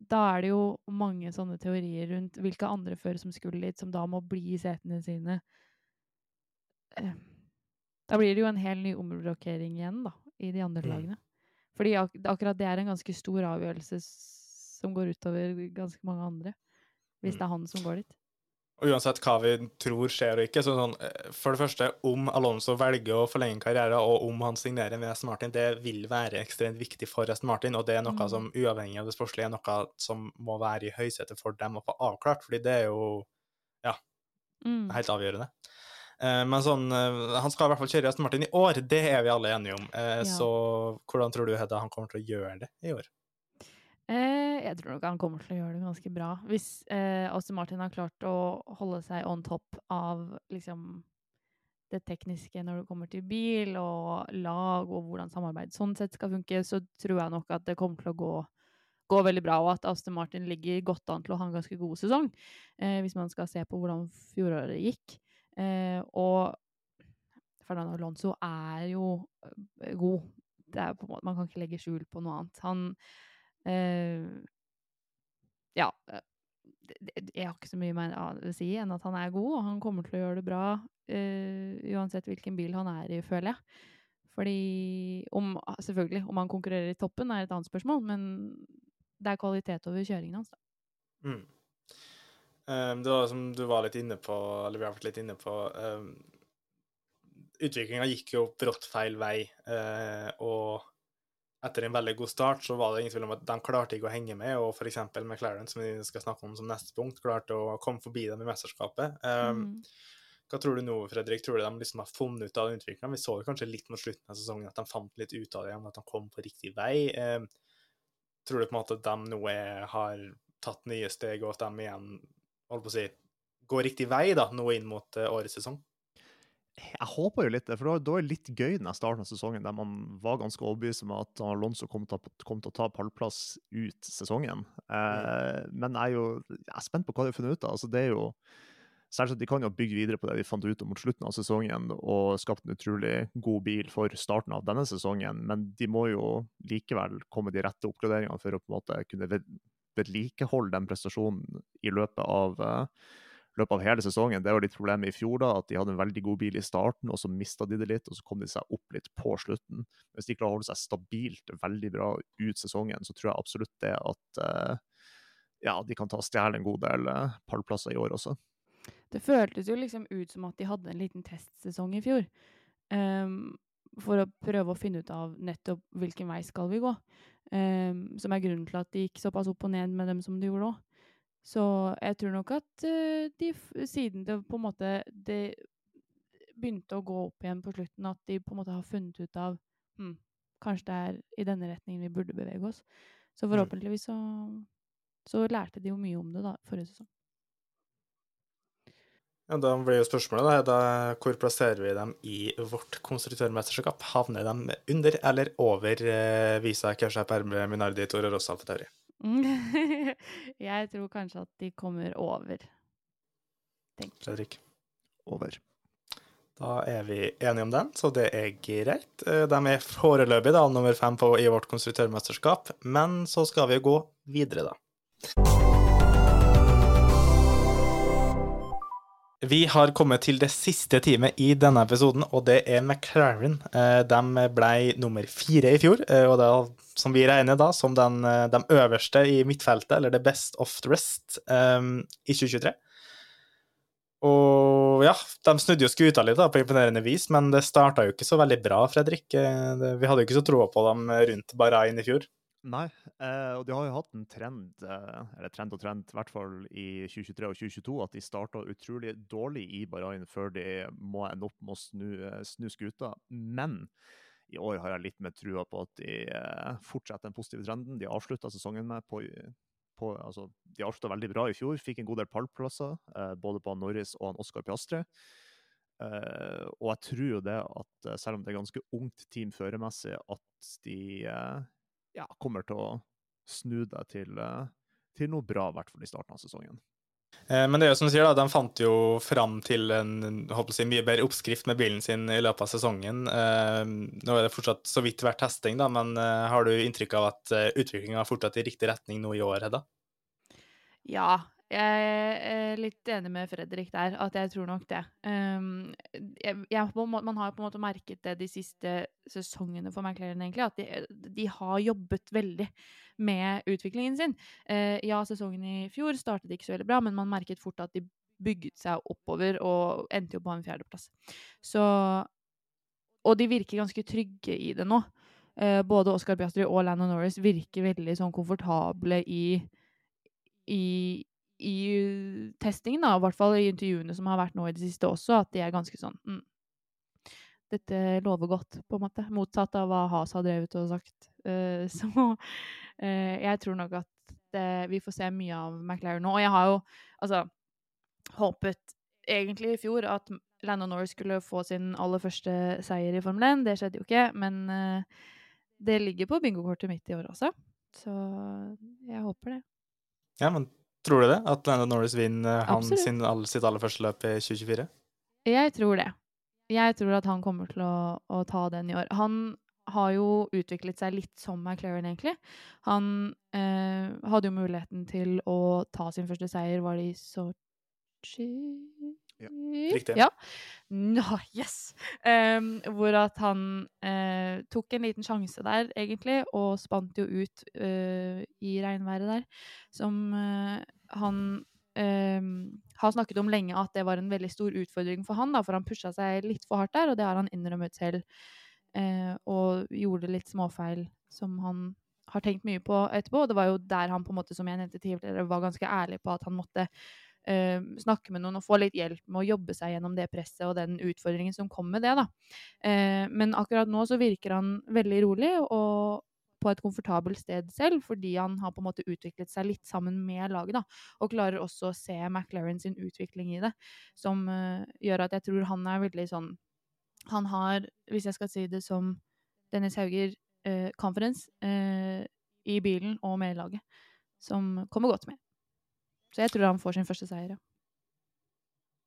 Da er det jo mange sånne teorier rundt hvilke andre førere som skulle dit, som da må bli i setene sine. Eh, da blir det jo en hel ny omrokering igjen, da, i de andre Mm. lagene. Fordi ak akkurat det er en ganske stor avgjørelse s- som går utover ganske mange andre. Hvis Mm. det er han som går dit. Og uansett hva vi tror skjer og ikke, så sånn, eh, for det første, om Alonso velger å forlenge karrieren, og om han signerer med Aston Martin, det vil være ekstremt viktig for Aston Martin, og det er noe Mm. som uavhengig av det sportslige er noe som må være i høysetet for dem å få avklart, fordi det er jo Mm. helt avgjørende. Eh, Men sånn, eh, han skal i hvert fall kjøre Aston Martin i år, det er vi alle enige om. Ja. Så hvordan tror du, Hedda, han kommer til å gjøre det i år? Eh, jeg tror nok han kommer til å gjøre det ganske bra. Hvis eh, Aston Martin har klart å holde seg on top av liksom det tekniske når det kommer til bil og lag og hvordan samarbeid sånn sett skal funke, så tror jeg nok at det kommer til å gå, gå veldig bra, og at Aston Martin ligger godt an til å ha en ganske god sesong, eh, hvis man skal se på hvordan fjoråret gikk. Eh, og Fernando Alonso er jo eh, god er måte, Man kan ikke legge skjul på noe annet. Han Ja. eh, det- det- Jeg har ikke så mye mer å si enn at han er god, og han kommer til å gjøre det bra eh, uansett hvilken bil han er i, føler jeg. Fordi om, Selvfølgelig, om han konkurrerer i toppen er et annet spørsmål, men det er kvalitet over kjøringen hans. da. Mm. Um, det var som du var litt inne på, eller vi har vært litt inne på um, Utviklinga gikk jo brått feil vei, uh, og etter en veldig god start så var det ingen tvil om at de klarte ikke å henge med, og f.eks. McLaren, som vi skal snakke om som neste punkt, klarte å komme forbi dem i mesterskapet. Um, mm. Hva tror du nå, Fredrik? Tror du de liksom har funnet ut av den utviklinga? Vi så jo kanskje litt mot slutten av sesongen at de fant litt ut av det igjen, at de kom på riktig vei. Um, tror du på en måte at de nå er, har tatt nye steg, og at de igjen holdt på å si, går riktig vei da, nå inn mot eh, årets sesong? Jeg håper jo litt det, for det var- litt gøy den starten av sesongen, der man var ganske overbevist om at Alonso kom til, kom til å ta pallplass ut sesongen. Eh, Men jeg er jo jeg er spent på hva de har funnet ut av. Altså, det er jo Selvsagt, De kan jo bygge videre på det de fant ut om mot slutten av sesongen, og skapt en utrolig god bil for starten av denne sesongen, men de må jo likevel komme de rette oppgraderingene for å på en måte kunne ved- vedlikeholde den prestasjonen i løpet av eh, løpet av hele sesongen. Det var litt problemet i fjor, da, at de hadde en veldig god bil i starten, og så mista de det litt, og så kom de seg opp litt på slutten. Hvis de klarer å holde seg stabilt veldig bra ut sesongen, så tror jeg absolutt det at eh, ja, de kan ta stjele en god del eh, pallplasser i år også. Det føltes jo liksom ut som at de hadde en liten testsesong i fjor. Um, for å prøve å finne ut av nettopp hvilken vei skal vi gå. Um, som er grunnen til at de gikk såpass opp og ned med dem som de gjorde òg. Så jeg tror nok at eh, de, siden det på en måte det begynte å gå opp igjen på slutten, at de på en måte har funnet ut av hm, Kanskje det er i denne retningen vi burde bevege oss. Så forhåpentligvis så, så lærte de jo mye om det da, forrige sesong. Ja, da blir jo spørsmålet da, da, hvor plasserer vi dem i vårt konstruktørmesterskap? Havner de under eller over eh, Visa Kesha Perme Minardi Tore Rossa for Tauri? (laughs) jeg tror kanskje at de kommer over. Fredrik? Over. Da er vi enige om den, så det er greit. Eh, De er foreløpig da, nummer fem på, i vårt konstruktørmesterskap, men så skal vi gå videre, da. Vi har kommet til det siste teamet i denne episoden, og det er McLaren. Eh, De ble nummer fire i fjor, og og da, som vi regner da som den, eh, de øverste i midtfeltet, eller the best of the rest, um, i 2023. Og ja, de snudde jo skuta litt da, på imponerende vis, men det starta jo ikke så veldig bra, Fredrik. Eh, Vi hadde jo ikke så troa på dem rundt Bahrain i fjor. Nei, eh, og de har jo hatt en trend, eh, eller trend og trend, i hvert fall i 2023 og 2022, at de starta utrolig dårlig i Bahrain før de må ende opp med å snu, eh, snu skuta. Men i år har jeg litt mer trua på at de eh, fortsetter den positive trenden. De avslutta sesongen med på, på altså, De avslutta veldig bra i fjor, fikk en god del pallplasser, eh, både på Norris og Oskar Piastre. Eh, og jeg tror jo det at eh, selv om det er ganske ungt team føremessig, at de eh, ja, kommer til å snu det til, eh, til noe bra, i hvert fall i starten av sesongen. Eh, Men det er jo som du sier, da, de fant jo fram til en håper jeg si, mye bedre oppskrift med bilen sin i løpet av sesongen. Eh, Nå er det fortsatt så vidt vært testing, da, men har du inntrykk av at utviklinga har fortsatt i riktig retning nå i år, Hedda? Ja, jeg er litt enig med Fredrik der, at jeg tror nok det. Um, jeg, jeg, man har på en måte merket det de siste sesongene for McLaren, egentlig, at de, de har jobbet veldig med utviklingen sin. Uh, ja, sesongen i fjor startet ikke så veldig bra, men man merket fort at de bygget seg oppover og endte jo på en fjerdeplass. Så Og de virker ganske trygge i det nå. Uh, både Oscar Piastri og Landon Norris virker veldig sånn komfortable i i, i testingen, da, i hvert fall i intervjuene som har vært nå i det siste også, at de er ganske sånn mm, Dette lover godt, på en måte. Motsatt av hva Has har drevet og sagt. Uh, (laughs) så uh, jeg tror nok at det, vi får se mye av McLaren nå. Og jeg har jo altså håpet egentlig i fjor at Lando Norris skulle få sin aller første seier i Formel 1. Det skjedde jo ikke, men uh, det ligger på bingokortet mitt i år også. Så jeg håper det. Ja, men tror du det? At Lando Norris vinner han sin, sitt aller første løp i 2024? Jeg tror det. Jeg tror at han kommer til å, å ta den i år. Han har jo utviklet seg litt som McLaren, egentlig. Han eh, hadde jo muligheten til å ta sin første seier, var det i Sotsji? Ja, riktig. Ja. No, yes! Um, hvor at han uh, tok en liten sjanse der, egentlig, og spant jo ut uh, i regnværet der, som uh, han har snakket om lenge at det var en veldig stor utfordring for han, da, for han pusha seg litt for hardt der, og det har han innrømmet selv. Og gjorde litt småfeil som han har tenkt mye på etterpå. Og det var jo der han, på en måte, som jeg nevnte tidligere, var ganske ærlig på at han måtte eh, snakke med noen og få litt hjelp med å jobbe seg gjennom det presset og den utfordringen som kom med det. da. Eh, men akkurat nå så virker han veldig rolig og på et komfortabelt sted selv, fordi han har på en måte utviklet seg litt sammen med laget, da, og klarer også å se McLaren sin utvikling i det, som eh, gjør at jeg tror han er veldig sånn Han har, hvis jeg skal si det som Dennis Hauger, eh, confidence eh, i bilen og med laget, som kommer godt med. Så jeg tror han får sin første seier, ja.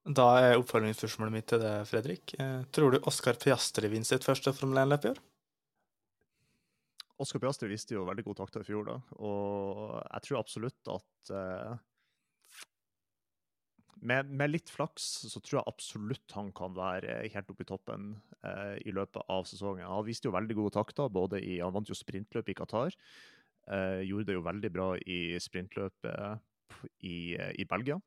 Da er oppfølgingsspørsmålet mitt til deg, Fredrik. Eh, tror du Oskar Piastri vinner sitt første Formel 1-løp i år? Oskar Piastri viste jo veldig gode takter i fjor, da. Og jeg tror absolutt at eh, med, med litt flaks så tror jeg absolutt han kan være helt oppe i toppen eh, i løpet av sesongen. Han viste jo veldig gode takter. både i, Han vant jo sprintløp i Qatar. Eh, gjorde det jo veldig bra i sprintløpet i, i Belgia.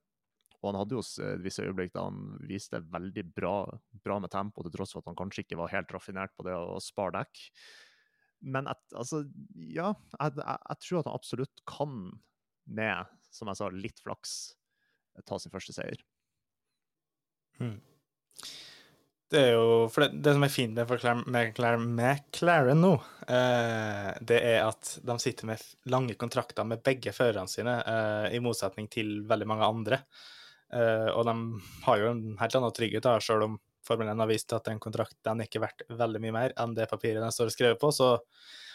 Og han hadde jo et visse øyeblikk da han viste veldig bra, bra med tempo, til tross for at han kanskje ikke var helt raffinert på det å spare dekk. Men et, altså, ja, jeg, jeg, jeg tror at han absolutt kan, med, som jeg sa, litt flaks, ta sin første seier. Mm. Det er jo For det, det som er fint med McLaren, McLaren, nå, eh, det er at de sitter med lange kontrakter med begge førerne sine, eh, i motsetning til veldig mange andre. Eh, og de har jo en helt annen trygghet, da, selv om Formel 1 har vist at den kontrakten er ikke verdt veldig mye mer enn det papiret den står skrevet på, så,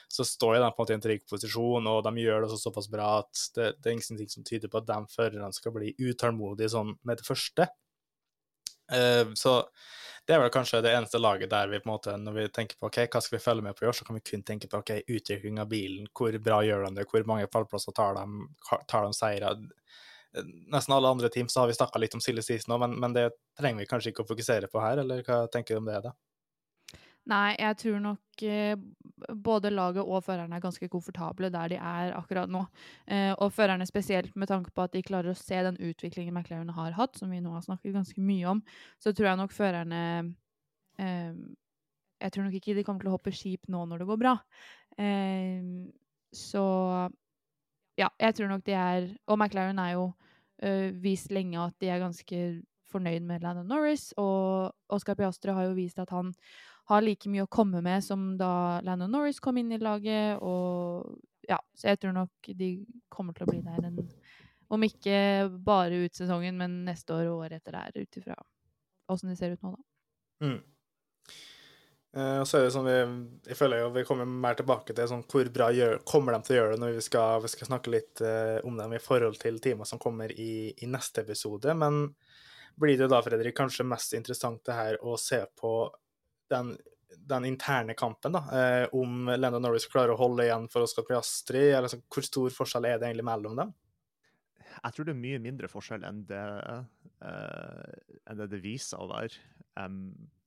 så står de på en måte i en trygg posisjon, og de gjør det såpass bra at det, det er ingenting som tyder på at de førerne skal bli utålmodige sånn med det første. Eh, så det er vel kanskje det eneste laget der vi på en måte, når vi tenker på ok, hva skal vi følge med på i år, så kan vi kun tenke på ok, utvikling av bilen, hvor bra gjør de det, hvor mange pallplasser tar de, tar de seire. Nesten alle andre team så har vi snakka litt om Silje season nå, men, men det trenger vi kanskje ikke å fokusere på her, eller hva tenker du om det, da? Nei, jeg tror nok eh, både laget og førerne er ganske komfortable der de er akkurat nå. Eh, og førerne spesielt med tanke på at de klarer å se den utviklingen McLaren har hatt, som vi nå har snakket ganske mye om, så tror jeg nok førerne eh, Jeg tror nok ikke de kommer til å hoppe skip nå når det går bra. Så ja, jeg tror nok de er Og McLaren er jo vist lenge at de er ganske fornøyd med Landon Norris, og Oscar Piastri har jo vist at han har like mye å komme med som da Landon Norris kom inn i laget. Og ja, så jeg tror nok de kommer til å bli der en Om ikke bare ut sesongen, men neste år og året etter der, ut ifra åssen det ser ut nå, da. Mm. Eh, og så er det sånn vi, jeg føler jo vi kommer mer tilbake til sånn, hvor bra gjør, kommer de til å gjøre det når vi skal, vi skal snakke litt uh, om dem i forhold til teamet som kommer i, i neste episode. Men blir det da, Fredrik, kanskje mest interessant det her å se på den, den interne kampen, da, eh, om Landon Norris klarer å holde igjen for Oscar Piastri, eller så, hvor stor forskjell er det egentlig mellom dem? Jeg tror det er mye mindre forskjell enn det, eh, enn det, det viser å være. Um,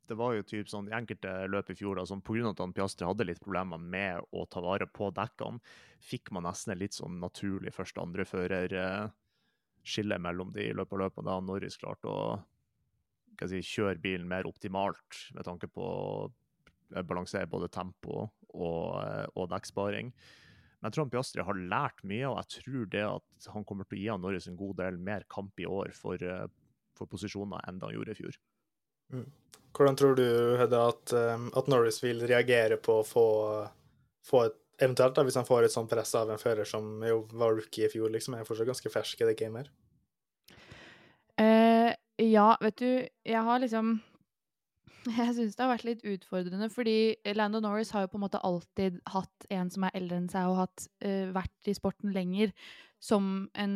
det var jo typ sånn i enkelte løp i fjor, da, sånn, pga. at han Piastri hadde litt problemer med å ta vare på dekkene, fikk man nesten en litt sånn naturlig første-andre-fører-skille mellom de i løpet av løpet, da Norris klarte å si, kjøre bilen mer optimalt med tanke på å balansere både tempo og, eh, og dekksparing. Men i Astrid har lært mye, og jeg tror det at han kommer til å gi han Norris en god del mer kamp i år for, eh, for posisjoner enn det han gjorde i fjor. Hvordan tror du Hedda, at, eh, at Norris vil reagere på å få, få et Eventuelt da, hvis han får et sånt press av en fører som jo var rookie i fjor, liksom, er fortsatt ganske fersk i det gamet her. Ja, vet du, jeg har liksom (laughs) Jeg syns det har vært litt utfordrende, fordi Lando Norris har jo på en måte alltid hatt en som er eldre enn seg, og hatt, uh, vært i sporten lenger som en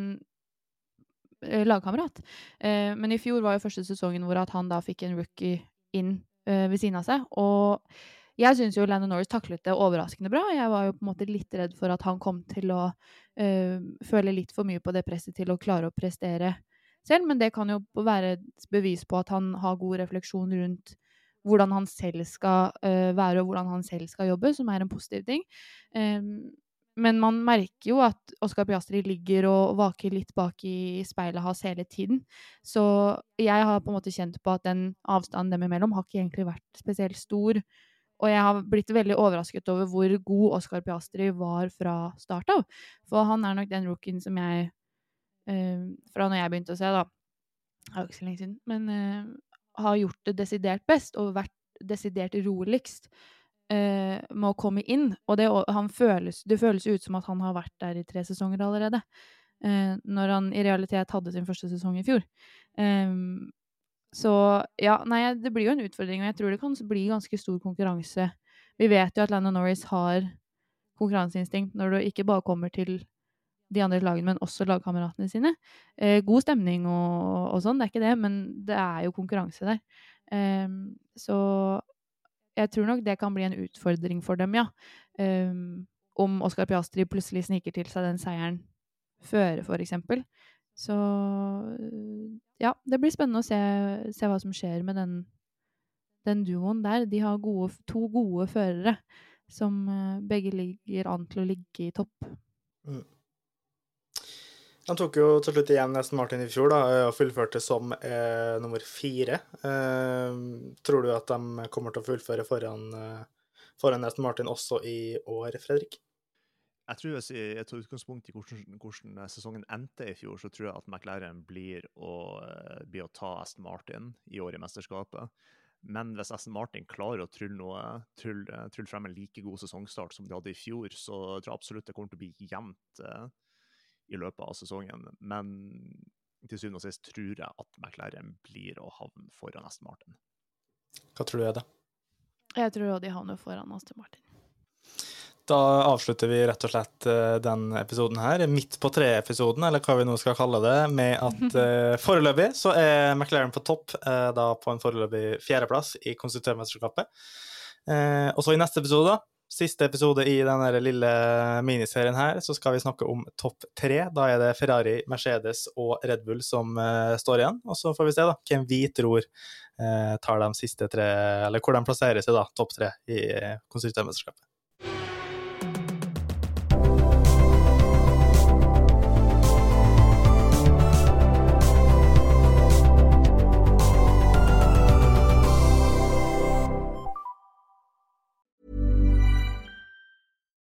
uh, lagkamerat. Uh, men i fjor var jo første sesongen hvor han da fikk en rookie inn ved siden av seg. Og Jeg syns jo Landon Norris taklet det overraskende bra. Jeg var jo på en måte litt redd for at han kom til å føle litt for mye på det presset til å klare å prestere selv, men det kan jo være et bevis på at han har god refleksjon rundt hvordan han selv skal uh, være, og hvordan han selv skal jobbe, som er en positiv ting. Um, men man merker jo at Oscar Piastri ligger og vaker litt bak i speilet hans hele tiden. Så jeg har på en måte kjent på at den avstanden dem imellom har ikke egentlig vært spesielt stor. Og jeg har blitt veldig overrasket over hvor god Oscar Piastri var fra start av. For han er nok den rookien som jeg Fra når jeg begynte å se, da. Det er jo ikke så lenge siden. Men uh, har gjort det desidert best og vært desidert roligst uh, med å komme inn. Og det, føles, det, føles, ut som at han har vært der i tre sesonger allerede. Uh, når han i realitet hadde sin første sesong i fjor. Um, så ja, nei, det blir jo en utfordring, og jeg tror det kan bli ganske stor konkurranse. Vi vet jo at Landon Norris har konkurranseinstinkt når det ikke bare kommer til de andre lagene, men også lagkameratene sine. Eh, god stemning og, og, sånn, det er ikke det, men det er jo konkurranse der. Eh, så jeg tror nok det kan bli en utfordring for dem, ja. Eh, om Oscar Piastri plutselig sniker til seg den seieren føre, for eksempel. Så ja, det blir spennende å se, se hva som skjer med den, den duoen der. De har gode, to gode førere som eh, begge ligger an til å ligge i topp. Mm. Han tok jo til slutt igjen Aston Martin i fjor da, og fullførte som eh, nummer fire. Eh, tror du at de kommer til å fullføre foran, eh, foran Aston Martin også i år, Fredrik? Jeg tror Hvis jeg tar utgangspunkt i hvordan, hvordan, sesongen endte i fjor, så tror jeg at McLaren blir å, eh, blir å ta Aston Martin i år i mesterskapet. Men hvis Aston Martin klarer å trylle, noe, trylle, trylle frem en like god sesongstart som de hadde i fjor, så tror jeg absolutt det kommer til å bli jevnt. Eh, i løpet av sesongen. Men til syvende og sist tror jeg at McLaren blir å havne foran Aston Martin. Hva tror du er det? Jeg tror også de havner foran Aston Martin. Da avslutter vi rett og slett eh, den episoden her, midt på tre-episoden, eller hva vi nå skal kalle det, med at uh, (laughs) foreløpig så er McLaren på topp, uh, da på en foreløpig fjerdeplass i konstruktørmesterskapet. Uh, og så i neste episode, da, Siste episode i denne lille miniserien her, så skal vi snakke om topp tre. Da er det Ferrari, Mercedes og Red Bull som uh, står igjen. Og så får vi se da, hvem vi tror uh, tar de siste tre, eller hvor de plasserer seg, da, topp tre i uh, konstruktørmesterskapet.